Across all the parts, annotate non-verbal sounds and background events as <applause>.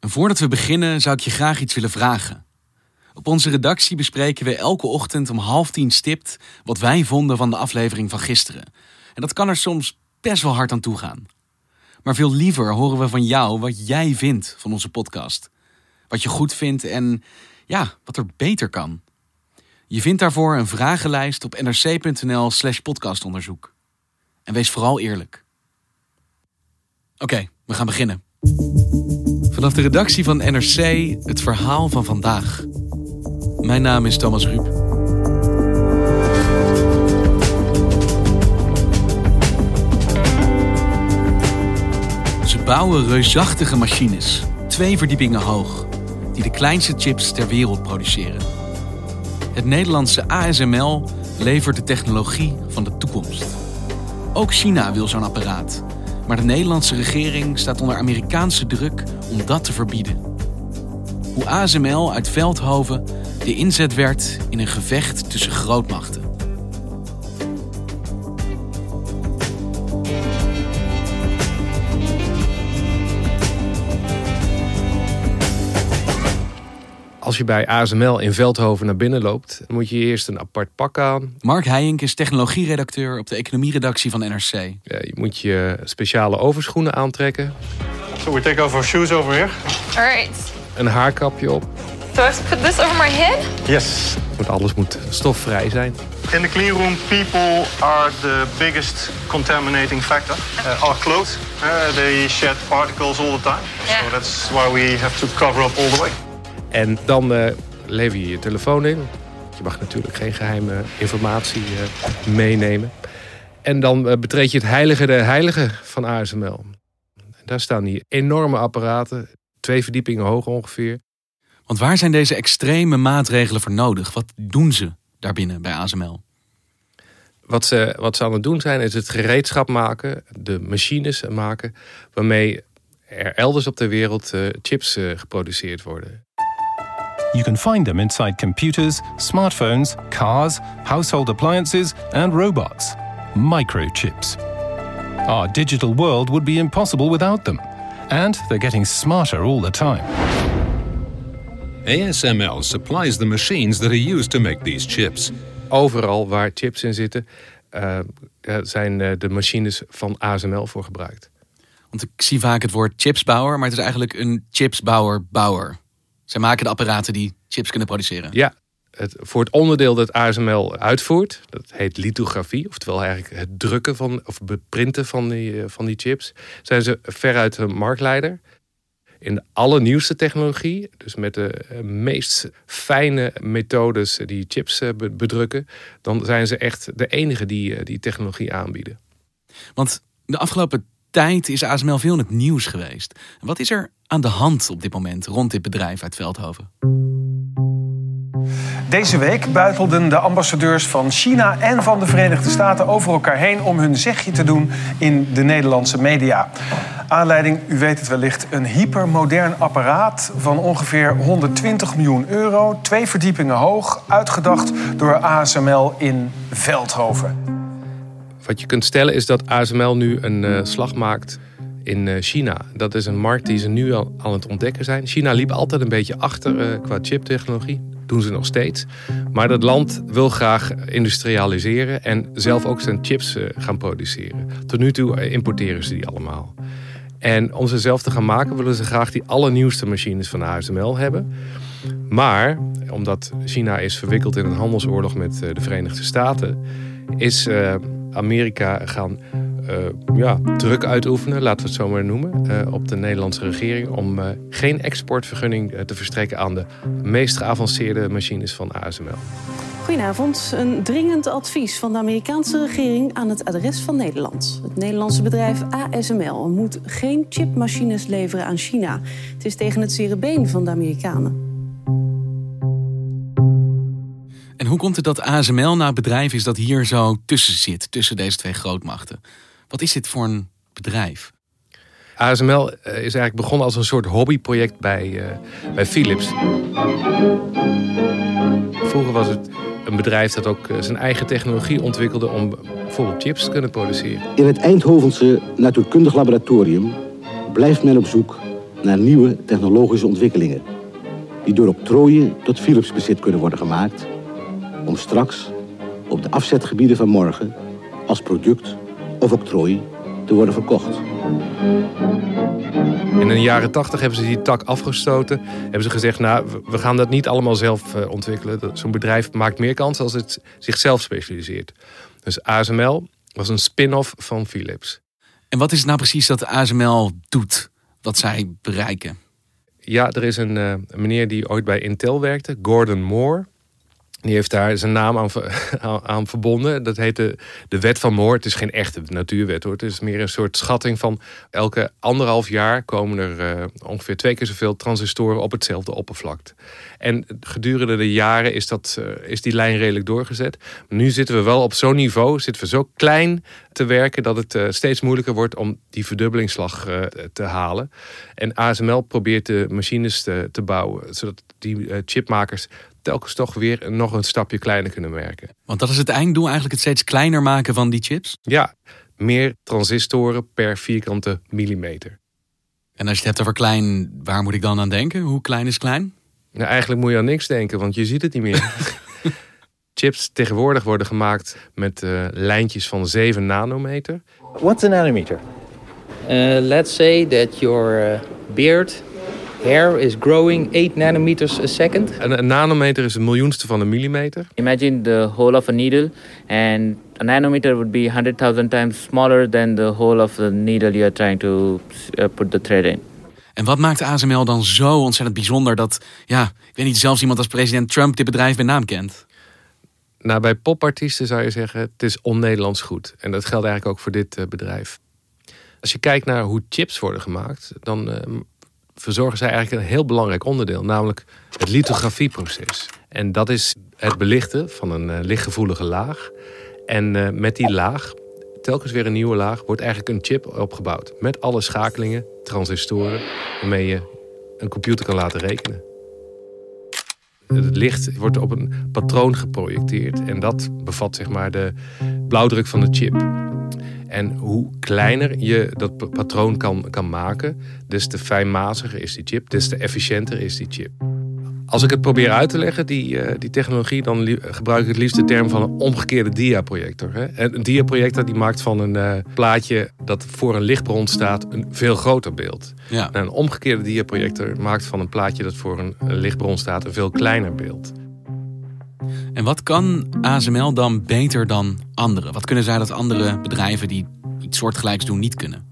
En voordat we beginnen zou ik je graag iets willen vragen. Op onze redactie bespreken we elke ochtend om half tien stipt wat wij vonden van de aflevering van gisteren. En dat kan er soms best wel hard aan toe gaan. Maar veel liever horen we van jou wat jij vindt van onze podcast. Wat je goed vindt en ja, wat er beter kan. Je vindt daarvoor een vragenlijst op nrc.nl/slash podcastonderzoek. En wees vooral eerlijk. Oké, we gaan beginnen. Vanaf de redactie van NRC het verhaal van vandaag. Mijn naam is Thomas Ruip. Ze bouwen reusachtige machines, twee verdiepingen hoog, die de kleinste chips ter wereld produceren. Het Nederlandse ASML levert de technologie van de toekomst. Ook China wil zo'n apparaat, maar de Nederlandse regering staat onder Amerikaanse druk om dat te verbieden. Hoe ASML uit Veldhoven de inzet werd in een gevecht tussen grootmachten. Als je bij ASML in Veldhoven naar binnen loopt, moet je eerst een apart pak aan. Mark Heijink is technologieredacteur op de economieredactie van NRC. Ja, Je moet je speciale overschoenen aantrekken, So we take off our shoes over here. All right. een haarkapje op. Do I put this over my head? Yes. Want alles moet stofvrij zijn. In the clean room, people are the biggest contaminating factor. Uh, our clothes, uh, they shed particles all the time. Yeah. So that's why we have to cover up all the way. En dan eh, lever je je telefoon in. Je mag natuurlijk geen geheime informatie eh, meenemen. En dan eh, betreed je het heilige der heiligen van ASML. Daar staan die enorme apparaten, twee verdiepingen hoog ongeveer. Want waar zijn deze extreme maatregelen voor nodig? Wat doen ze daarbinnen bij ASML? Wat ze, wat ze aan het doen zijn, is het gereedschap maken, de machines maken, waarmee er elders op de wereld chips geproduceerd worden. You can find them inside computers, smartphones, cars, household appliances, and robots. Microchips. Our digital world would be impossible without them. And they're getting smarter all the time. ASML supplies the machines that are used to make these chips. Overal waar chips in zitten, eh, eh, zijn eh, de machines van ASML voor gebruikt. Want ik zie vaak het woord chipsbouwer, maar het is eigenlijk een chipsbouwer-bouwer. Zij maken de apparaten die chips kunnen produceren. Ja, het, voor het onderdeel dat ASML uitvoert, dat heet lithografie, oftewel eigenlijk het drukken van of beprinten van die, eh, van die chips, zijn ze veruit een marktleider. In de allernieuwste technologie, dus met de eh, meest fijne methodes die chips eh, be- bedrukken, dan zijn ze echt de enige die die technologie aanbieden. Want de afgelopen tijd is ASML veel in het nieuws geweest. Wat is er aan de hand op dit moment rond dit bedrijf uit Veldhoven? Deze week buitelden de ambassadeurs van China en van de Verenigde Staten over elkaar heen om hun zegje te doen in de Nederlandse media. Aanleiding, u weet het wellicht, een hypermodern apparaat van ongeveer 120 miljoen euro, twee verdiepingen hoog, uitgedacht door ASML in Veldhoven. Wat je kunt stellen is dat ASML nu een eh, slag maakt in eh, China. Dat is een markt die ze nu al aan het ontdekken zijn. China liep altijd een beetje achter eh, qua chiptechnologie. Doen ze nog steeds. Maar dat land wil graag industrialiseren en zelf ook zijn chips gaan produceren. Tot nu toe importeren ze die allemaal. En om ze zelf te gaan maken willen ze graag die allernieuwste machines van ASML hebben. Maar omdat China is verwikkeld in een handelsoorlog met de Verenigde Staten, is Amerika gaan eh, ja, druk uitoefenen, laten we het zo maar noemen, eh, op de Nederlandse regering om eh, geen exportvergunning te verstrekken aan de meest geavanceerde machines van ASML. Goedenavond. Een dringend advies van de Amerikaanse regering aan het adres van Nederland. Het Nederlandse bedrijf ASML moet geen chipmachines leveren aan China. Het is tegen het zere been van de Amerikanen. En hoe komt het dat ASML nou het bedrijf is dat hier zo tussen zit, tussen deze twee grootmachten? Wat is dit voor een bedrijf? ASML is eigenlijk begonnen als een soort hobbyproject bij, uh, bij Philips. Vroeger was het een bedrijf dat ook zijn eigen technologie ontwikkelde om bijvoorbeeld chips te kunnen produceren. In het Eindhovense natuurkundig laboratorium blijft men op zoek naar nieuwe technologische ontwikkelingen. Die door octrooien tot Philips bezit kunnen worden gemaakt. Om straks op de afzetgebieden van morgen als product of octrooi te worden verkocht. In de jaren tachtig hebben ze die tak afgestoten. Hebben ze gezegd, nou, we gaan dat niet allemaal zelf uh, ontwikkelen. Zo'n bedrijf maakt meer kans als het zichzelf specialiseert. Dus ASML was een spin-off van Philips. En wat is het nou precies dat ASML doet, wat zij bereiken? Ja, er is een, uh, een meneer die ooit bij Intel werkte, Gordon Moore. Die heeft daar zijn naam aan, <laughs> aan verbonden. Dat heet de, de wet van Moore. Het is geen echte natuurwet hoor. Het is meer een soort schatting van elke anderhalf jaar komen er uh, ongeveer twee keer zoveel transistoren op hetzelfde oppervlak. En gedurende de jaren is, dat, uh, is die lijn redelijk doorgezet. Nu zitten we wel op zo'n niveau, zitten we zo klein te werken dat het uh, steeds moeilijker wordt om die verdubbelingsslag te halen. En ASML probeert de machines te, te bouwen, zodat die chipmakers telkens toch weer nog een stapje kleiner kunnen werken. Want dat is het einddoel, eigenlijk het steeds kleiner maken van die chips? Ja, meer transistoren per vierkante millimeter. En als je het hebt over klein, waar moet ik dan aan denken? Hoe klein is klein? Nou, eigenlijk moet je aan niks denken, want je ziet het niet meer. <laughs> Chips tegenwoordig worden gemaakt met uh, lijntjes van 7 nanometer. What's a nanometer? Uh, let's say that your uh, beard hair is growing 8 nanometers a second. Een, een, nanometer is een miljoenste van een millimeter. Imagine the hole of a needle and a nanometer would be 100,000 times smaller than the hole of the needle you're trying to uh, put the thread in. En wat maakt ASML dan zo ontzettend bijzonder dat, ja, ik weet niet, zelfs iemand als president Trump dit bedrijf bij naam kent? Nou, bij popartiesten zou je zeggen, het is on-Nederlands goed. En dat geldt eigenlijk ook voor dit uh, bedrijf. Als je kijkt naar hoe chips worden gemaakt, dan uh, verzorgen zij eigenlijk een heel belangrijk onderdeel, namelijk het lithografieproces. En dat is het belichten van een uh, lichtgevoelige laag. En met die laag, telkens weer een nieuwe laag, wordt eigenlijk een chip opgebouwd. Met alle schakelingen, transistoren, waarmee je een computer kan laten rekenen. Het licht wordt op een patroon geprojecteerd en dat bevat zeg maar de blauwdruk van de chip. En hoe kleiner je dat patroon kan, kan maken, des te fijnmaziger is die chip, des te efficiënter is die chip. Als ik het probeer uit te leggen, die, uh, die technologie, dan gebruik ik het liefst de term van een omgekeerde diaprojector. Hè? En een diaprojector die maakt van een uh, plaatje dat voor een lichtbron staat een veel groter beeld. Ja. En een omgekeerde diaprojector maakt van een plaatje dat voor een, een lichtbron staat een veel kleiner beeld. En wat kan ASML dan beter dan anderen? Wat kunnen zij dat andere bedrijven die iets soortgelijks doen niet kunnen?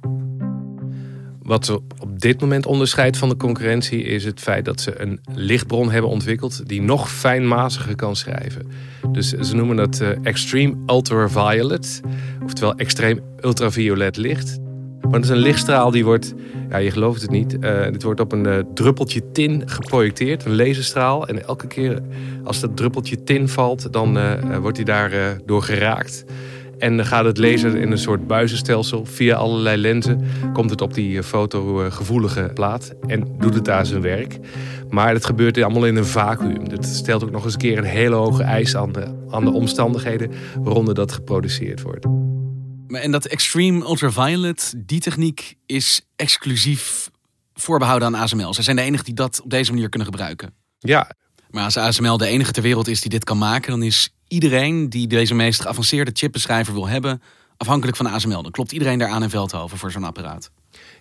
Wat ze op dit moment onderscheidt van de concurrentie is het feit dat ze een lichtbron hebben ontwikkeld die nog fijnmaziger kan schrijven. Dus ze noemen dat uh, extreme ultraviolet, oftewel extreem ultraviolet licht. Maar het is een lichtstraal die wordt, ja, je gelooft het niet, uh, dit wordt op een uh, druppeltje tin geprojecteerd, een laserstraal. En elke keer als dat druppeltje tin valt, dan wordt hij daar door geraakt. En dan gaat het laser in een soort buizenstelsel via allerlei lenzen. Komt het op die fotogevoelige plaat en doet het daar zijn werk. Maar het gebeurt allemaal in een vacuüm. Dat stelt ook nog eens een keer een hele hoge eis aan de, aan de omstandigheden waaronder dat geproduceerd wordt. En dat extreme ultraviolet, die techniek is exclusief voorbehouden aan ASML. Zij zijn de enige die dat op deze manier kunnen gebruiken. Ja. Maar als ASML de enige ter wereld is die dit kan maken, dan is iedereen die deze meest geavanceerde chipbeschrijver wil hebben, afhankelijk van ASML. Dan klopt iedereen daar aan in Veldhoven voor zo'n apparaat.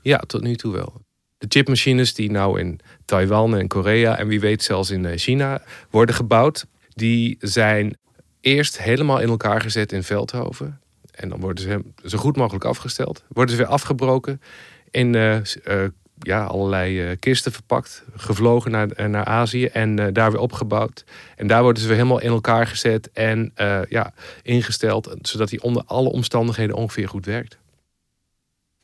Ja, tot nu toe wel. De chipmachines die nou in Taiwan en Korea en wie weet zelfs in China worden gebouwd, die zijn eerst helemaal in elkaar gezet in Veldhoven. En dan worden ze zo goed mogelijk afgesteld. Worden ze weer afgebroken in uh, ja, allerlei eh, kisten verpakt, gevlogen naar, eh, naar Azië en uh, daar weer opgebouwd. En daar worden ze weer helemaal in elkaar gezet en ja, ingesteld, zodat die onder alle omstandigheden ongeveer goed werkt.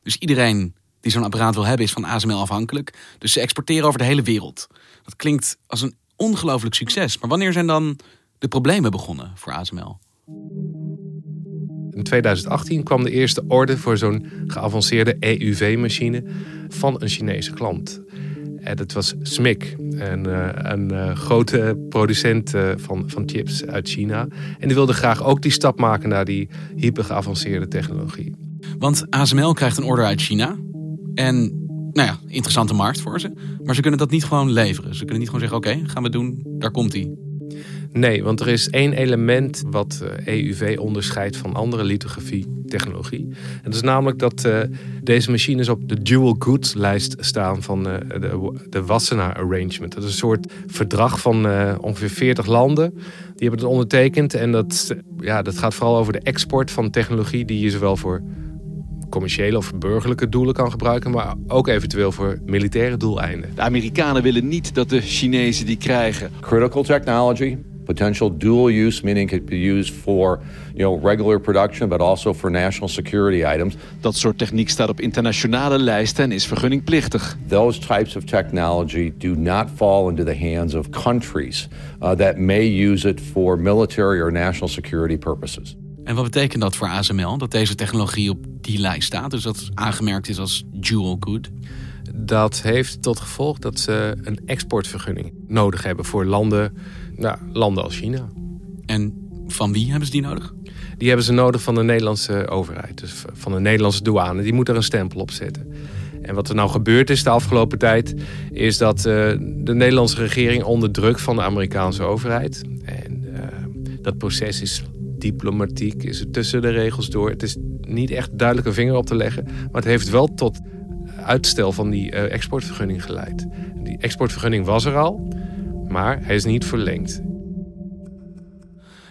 Dus iedereen die zo'n apparaat wil hebben is van ASML afhankelijk. Dus ze exporteren over de hele wereld. Dat klinkt als een ongelooflijk succes. Maar wanneer zijn dan de problemen begonnen voor ASML? In 2018 kwam de eerste orde voor zo'n geavanceerde EUV-machine van een Chinese klant. En dat was SMIC, een, eh, eh, grote producent eh, van, van chips uit China. En die wilde graag ook die stap maken naar die hyper geavanceerde technologie. Want ASML krijgt een order uit China. En nou ja, interessante markt voor ze. Maar ze kunnen dat niet gewoon leveren. Ze kunnen niet gewoon zeggen: oké, gaan we doen, daar komt hij. Nee, want er is één element wat EUV eh, e onderscheidt van andere lithografie-technologie. En dat is namelijk dat uh, deze machines op de dual goods lijst staan van uh, de, de Wassenaar Arrangement. Dat is een soort verdrag van uh, ongeveer 40 landen. Die hebben het ondertekend. En dat, ja, dat gaat vooral over de export van technologie die je zowel voor commerciële of burgerlijke doelen kan gebruiken, maar ook eventueel voor militaire doeleinden. De Amerikanen willen niet dat de Chinezen die krijgen. Critical technology, potential dual use, meaning it could be used for you know, regular production, but also for national security items. Dat soort techniek staat op internationale lijsten en is vergunningplichtig. Those types of technology do not fall into the hands of countries uh, that may use it for military or national security purposes. En wat betekent dat voor ASML, dat deze technologie op die lijst staat? Dus dat het aangemerkt is als dual good? Dat heeft tot gevolg dat ze een exportvergunning nodig hebben voor landen, nou, landen als China. En van wie hebben ze die nodig? Die hebben ze nodig van de Nederlandse overheid, dus van de Nederlandse douane. Die moet er een stempel op zetten. En wat er nou gebeurd is de afgelopen tijd, is dat uh, de Nederlandse regering onder druk van de Amerikaanse overheid. En uh, dat proces is diplomatiek, is het tussen de regels door. Het is niet echt duidelijk een vinger op te leggen. Maar het heeft wel tot uitstel van die uh, exportvergunning geleid. Die exportvergunning was er al, maar hij is niet verlengd.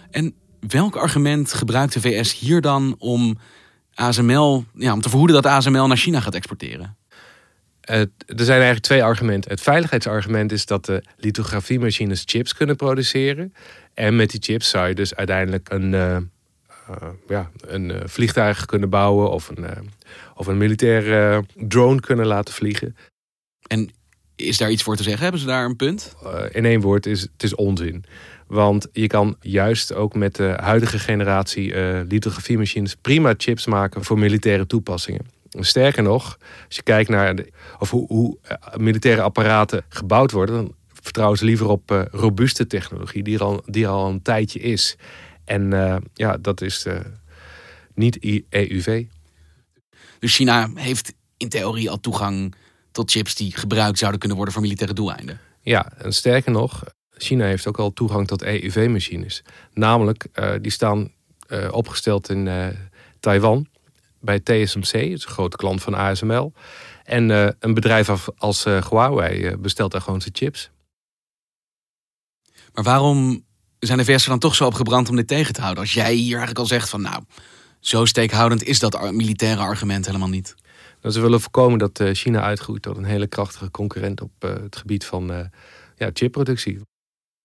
En welk argument gebruikt de VS hier dan om ASML, ja, om te verhoeden dat ASML naar China gaat exporteren? er zijn eigenlijk twee argumenten. Het veiligheidsargument is dat de lithografiemachines chips kunnen produceren. En met die chips zou je dus uiteindelijk een, uh, ja, een uh, vliegtuig kunnen bouwen of een, of een militaire drone kunnen laten vliegen. En is daar iets voor te zeggen? Hebben ze daar een punt? in één woord, is, het is onzin. Want je kan juist ook met de huidige generatie lithografiemachines prima chips maken voor militaire toepassingen. Sterker nog, als je kijkt naar de, of hoe, hoe militaire apparaten gebouwd worden, dan vertrouwen ze liever op uh, robuuste technologie die er, al, die al een tijdje is. En uh, ja, dat is uh, niet EUV. Dus China heeft in theorie al toegang tot chips die gebruikt zouden kunnen worden voor militaire doeleinden. Ja, en sterker nog, China heeft ook al toegang tot EUV-machines. Namelijk, die staan opgesteld in Taiwan bij TSMC, het is een grote klant van ASML. En een bedrijf als Huawei bestelt daar gewoon zijn chips. Maar waarom zijn de VS er dan toch zo op gebrand om dit tegen te houden? Als jij hier eigenlijk al zegt van nou, zo steekhoudend is dat militaire argument helemaal niet. Nou, ze willen voorkomen dat eh, China uitgroeit tot een hele krachtige concurrent op uh, het gebied van uh, ja, chipproductie.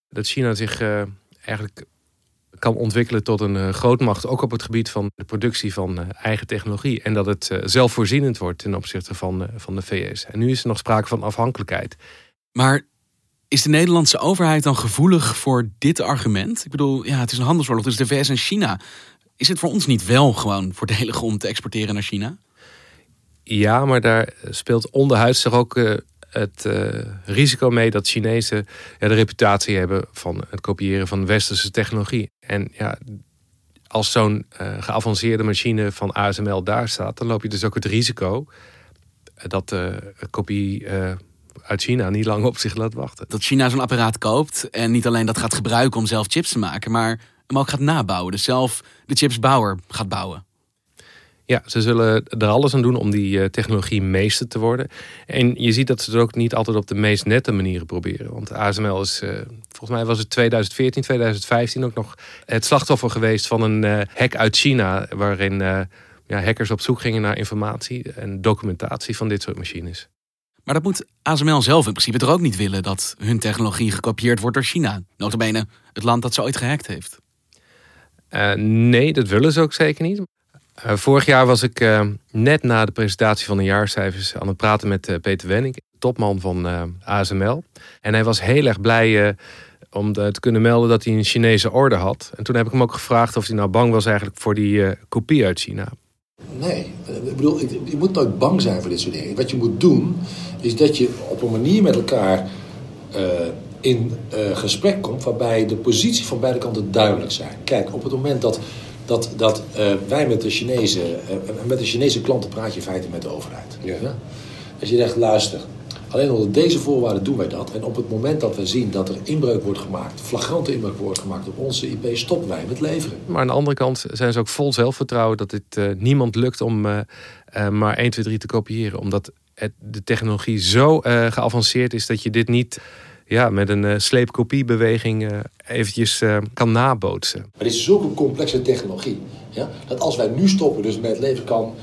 Dat China zich eigenlijk kan ontwikkelen tot een grootmacht, ook op het gebied van de productie van eigen technologie. En dat het zelfvoorzienend wordt ten opzichte van, van de VS. En nu is er nog sprake van afhankelijkheid. Maar is de Nederlandse overheid dan gevoelig voor dit argument? Ik bedoel, ja, het is een handelsoorlog tussen de VS en China. Is het voor ons niet wel gewoon voordelig om te exporteren naar China? Ja, maar daar speelt onderhuids toch ook uh, het uh, risico mee dat Chinezen ja, de reputatie hebben van het kopiëren van westerse technologie. En ja, als zo'n uh, geavanceerde machine van ASML daar staat, dan loop je dus ook het risico dat de kopie uit China niet lang op zich laat wachten. Dat China zo'n apparaat koopt en niet alleen dat gaat gebruiken om zelf chips te maken, maar hem ook gaat nabouwen. Dus zelf de chipsbouwer gaat bouwen. Ja, ze zullen er alles aan doen om die uh, technologie meester te worden. En je ziet dat ze het ook niet altijd op de meest nette manieren proberen. Want ASML is, uh, volgens mij was het 2014, 2015 ook nog het slachtoffer geweest van een uh, hack uit China. Waarin ja, hackers op zoek gingen naar informatie en documentatie van dit soort machines. Maar dat moet ASML zelf in principe toch ook niet willen dat hun technologie gekopieerd wordt door China. Notabene het land dat ze ooit gehackt heeft. Uh, nee, dat willen ze ook zeker niet. Uh, vorig jaar was ik uh, net na de presentatie van de jaarcijfers aan het praten met Peter Wenning, topman van ASML. En hij was heel erg blij om te kunnen melden dat hij een Chinese orde had. En toen heb ik hem ook gevraagd of hij nou bang was eigenlijk voor die kopie uit China. Nee, ik bedoel, je moet nooit bang zijn voor dit soort dingen. Wat je moet doen, is dat je op een manier met elkaar in gesprek komt waarbij de positie van beide kanten duidelijk zijn. Kijk, op het moment dat, dat, dat uh, wij met de, Chinese, met de Chinese klanten praat je in feite met de overheid. Ja. ja? Als je zegt, luister, Alleen onder deze voorwaarden doen wij dat. En op het moment dat we zien dat er inbreuk wordt gemaakt, flagrante inbreuk wordt gemaakt op onze IP, stoppen wij met leveren. Maar aan de andere kant zijn ze ook vol zelfvertrouwen dat het uh, niemand lukt om maar 1, 2, 3 te kopiëren. Omdat het, de technologie zo geavanceerd is dat je dit niet ja, met een sleepkopiebeweging eventjes kan nabootsen. Maar dit is zulke complexe technologie. Ja, dat als wij nu stoppen dus met leveren kan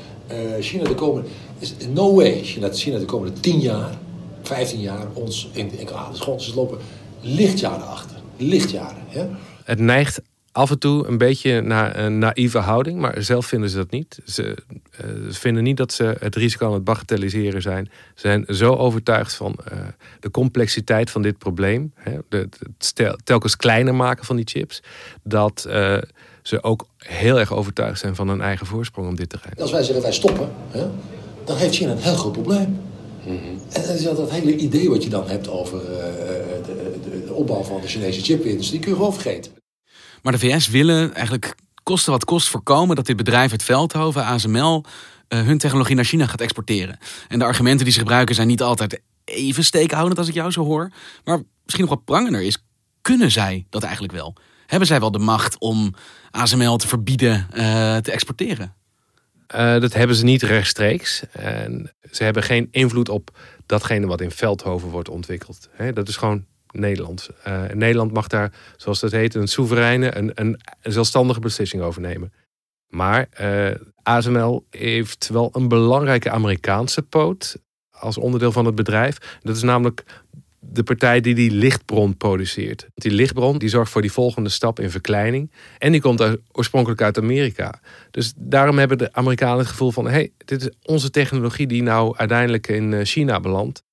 China de komende... Is no way China, China de komende 10 jaar 15 jaar ons in, in ah, lopen lichtjaren achter. Lichtjaren. Hè? Het neigt af en toe een beetje naar een naïeve houding, maar zelf vinden ze dat niet. Ze, uh, vinden niet dat ze het risico aan het bagatelliseren zijn. Ze zijn zo overtuigd van uh, de complexiteit van dit probleem, hè, de, het telkens kleiner maken van die chips, dat uh, ze ook heel erg overtuigd zijn van hun eigen voorsprong om dit te rijden. Als wij zeggen wij stoppen, hè, dan heeft China een heel groot probleem. Mm -hmm. En dat, dat hele idee wat je dan hebt over uh, de, de, de, opbouw van de Chinese chipindustrie, kun je gewoon vergeten. Maar de VS willen eigenlijk kosten wat kost voorkomen dat dit bedrijf uit Veldhoven, ASML, uh, hun technologie naar China gaat exporteren. En de argumenten die ze gebruiken zijn niet altijd even steekhoudend als ik jou zo hoor. Maar misschien nog wat prangender is, kunnen zij dat eigenlijk wel? Hebben zij wel de macht om ASML te verbieden uh, te exporteren? Uh, dat hebben ze niet rechtstreeks. En ze hebben geen invloed op datgene wat in Veldhoven wordt ontwikkeld. Dat is gewoon Nederland. Uh, Nederland mag daar, zoals dat heet, een soevereine, een, een, zelfstandige beslissing over nemen. Maar uh, ASML heeft wel een belangrijke Amerikaanse poot als onderdeel van het bedrijf. Dat is namelijk de partij die die lichtbron produceert. Die lichtbron die zorgt voor die volgende stap in verkleining. En die komt oorspronkelijk uit Amerika. Dus daarom hebben de Amerikanen het gevoel van... hé, hey, dit is onze technologie die nou uiteindelijk in eh, China belandt.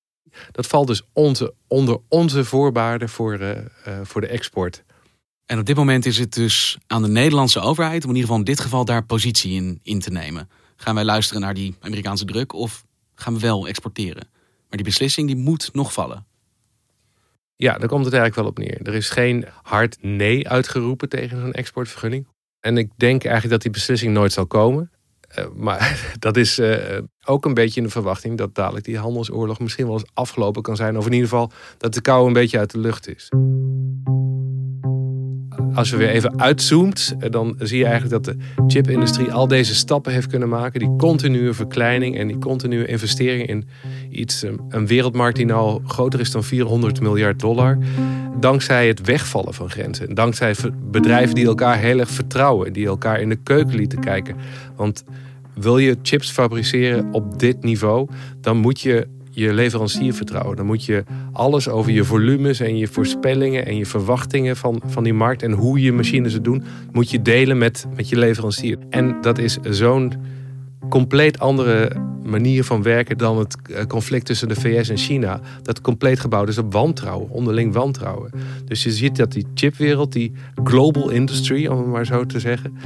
Dat valt dus onze, onder onze voorwaarden voor, uh, uh, voor de export. En op dit moment is het dus aan de Nederlandse overheid... om in ieder geval in dit geval daar positie in, in te nemen. Gaan wij luisteren naar die Amerikaanse druk of gaan we wel exporteren? Maar die beslissing die moet nog vallen. Ja, daar komt het eigenlijk wel op neer. Er is geen hard nee uitgeroepen tegen een exportvergunning. En ik denk eigenlijk dat die beslissing nooit zal komen. Uh, maar <laughs> dat is uh, ook een beetje in de verwachting dat dadelijk die handelsoorlog misschien wel eens afgelopen kan zijn. Of in ieder geval dat de kou een beetje uit de lucht is als je weer even uitzoomt, eh, dan zie je eigenlijk dat de chipindustrie al deze stappen heeft kunnen maken. Die continue verkleining en die continue investering in iets, eh, een wereldmarkt die nou groter is dan 400 miljard dollar. Dankzij het wegvallen van grenzen. Dankzij bedrijven die elkaar heel erg vertrouwen. Die elkaar in de keuken lieten kijken. Want wil je chips fabriceren op dit niveau, dan moet je je leverancier vertrouwen. Dan moet je alles over je volumes en je voorspellingen en je verwachtingen van, van die markt en hoe je machines het doen, moet je delen met, met je leverancier. En dat is zo'n compleet andere manier van werken dan het eh, conflict tussen de VS en China. Dat compleet gebouwd is op wantrouwen, onderling wantrouwen. Dus je ziet dat die chipwereld, die global industry, om het maar zo te zeggen,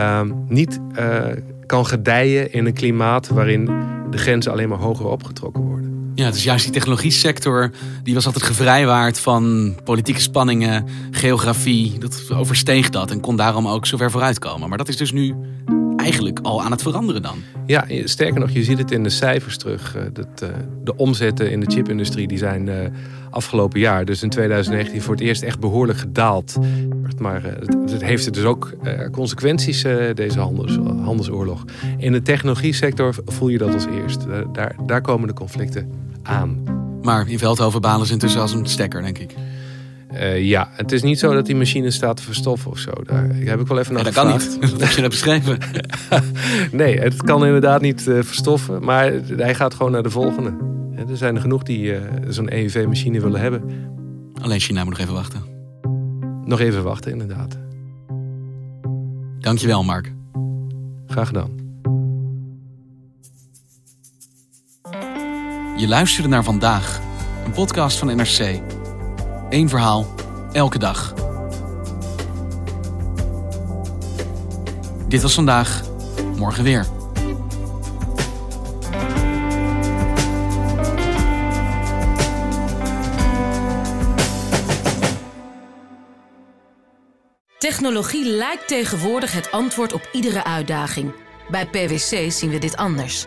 um, niet uh, kan gedijen in een klimaat waarin de grenzen alleen maar hoger opgetrokken worden. Ja, dus juist die technologie sector, die was altijd gevrijwaard van politieke spanningen, geografie. Dat oversteeg dat en kon daarom ook zo ver vooruitkomen. Maar dat is dus nu eigenlijk al aan het veranderen dan. Ja, sterker nog, je ziet het in de cijfers terug. Eh, dat, uh, de omzetten in de chipindustrie die zijn uh, afgelopen jaar, dus in 2019, voor het eerst echt behoorlijk gedaald. Maar het, heeft dus ook consequenties, deze handels, handelsoorlog. In de technologie sector voel je dat als eerst. daar, daar komen de conflicten aan. Maar in Veldhoven balen ze intussen als een stekker, denk ik. Uh, ja, het is niet zo dat die machine staat te verstoffen of zo. Daar heb ik wel even naar ja, dat kan niet. <laughs> Dat heb je net beschreven. <laughs> nee, het kan inderdaad niet uh, verstoffen. Maar hij gaat gewoon naar de volgende. Er zijn er genoeg die uh, zo'n EUV-machine willen hebben. Alleen China moet nog even wachten. Nog even wachten, inderdaad. Dankjewel, Mark. Graag gedaan. Je luisterde naar vandaag, een podcast van NRC. Eén verhaal, elke dag. Dit was vandaag, morgen weer. Technologie lijkt tegenwoordig het antwoord op iedere uitdaging. Bij PwC zien we dit anders.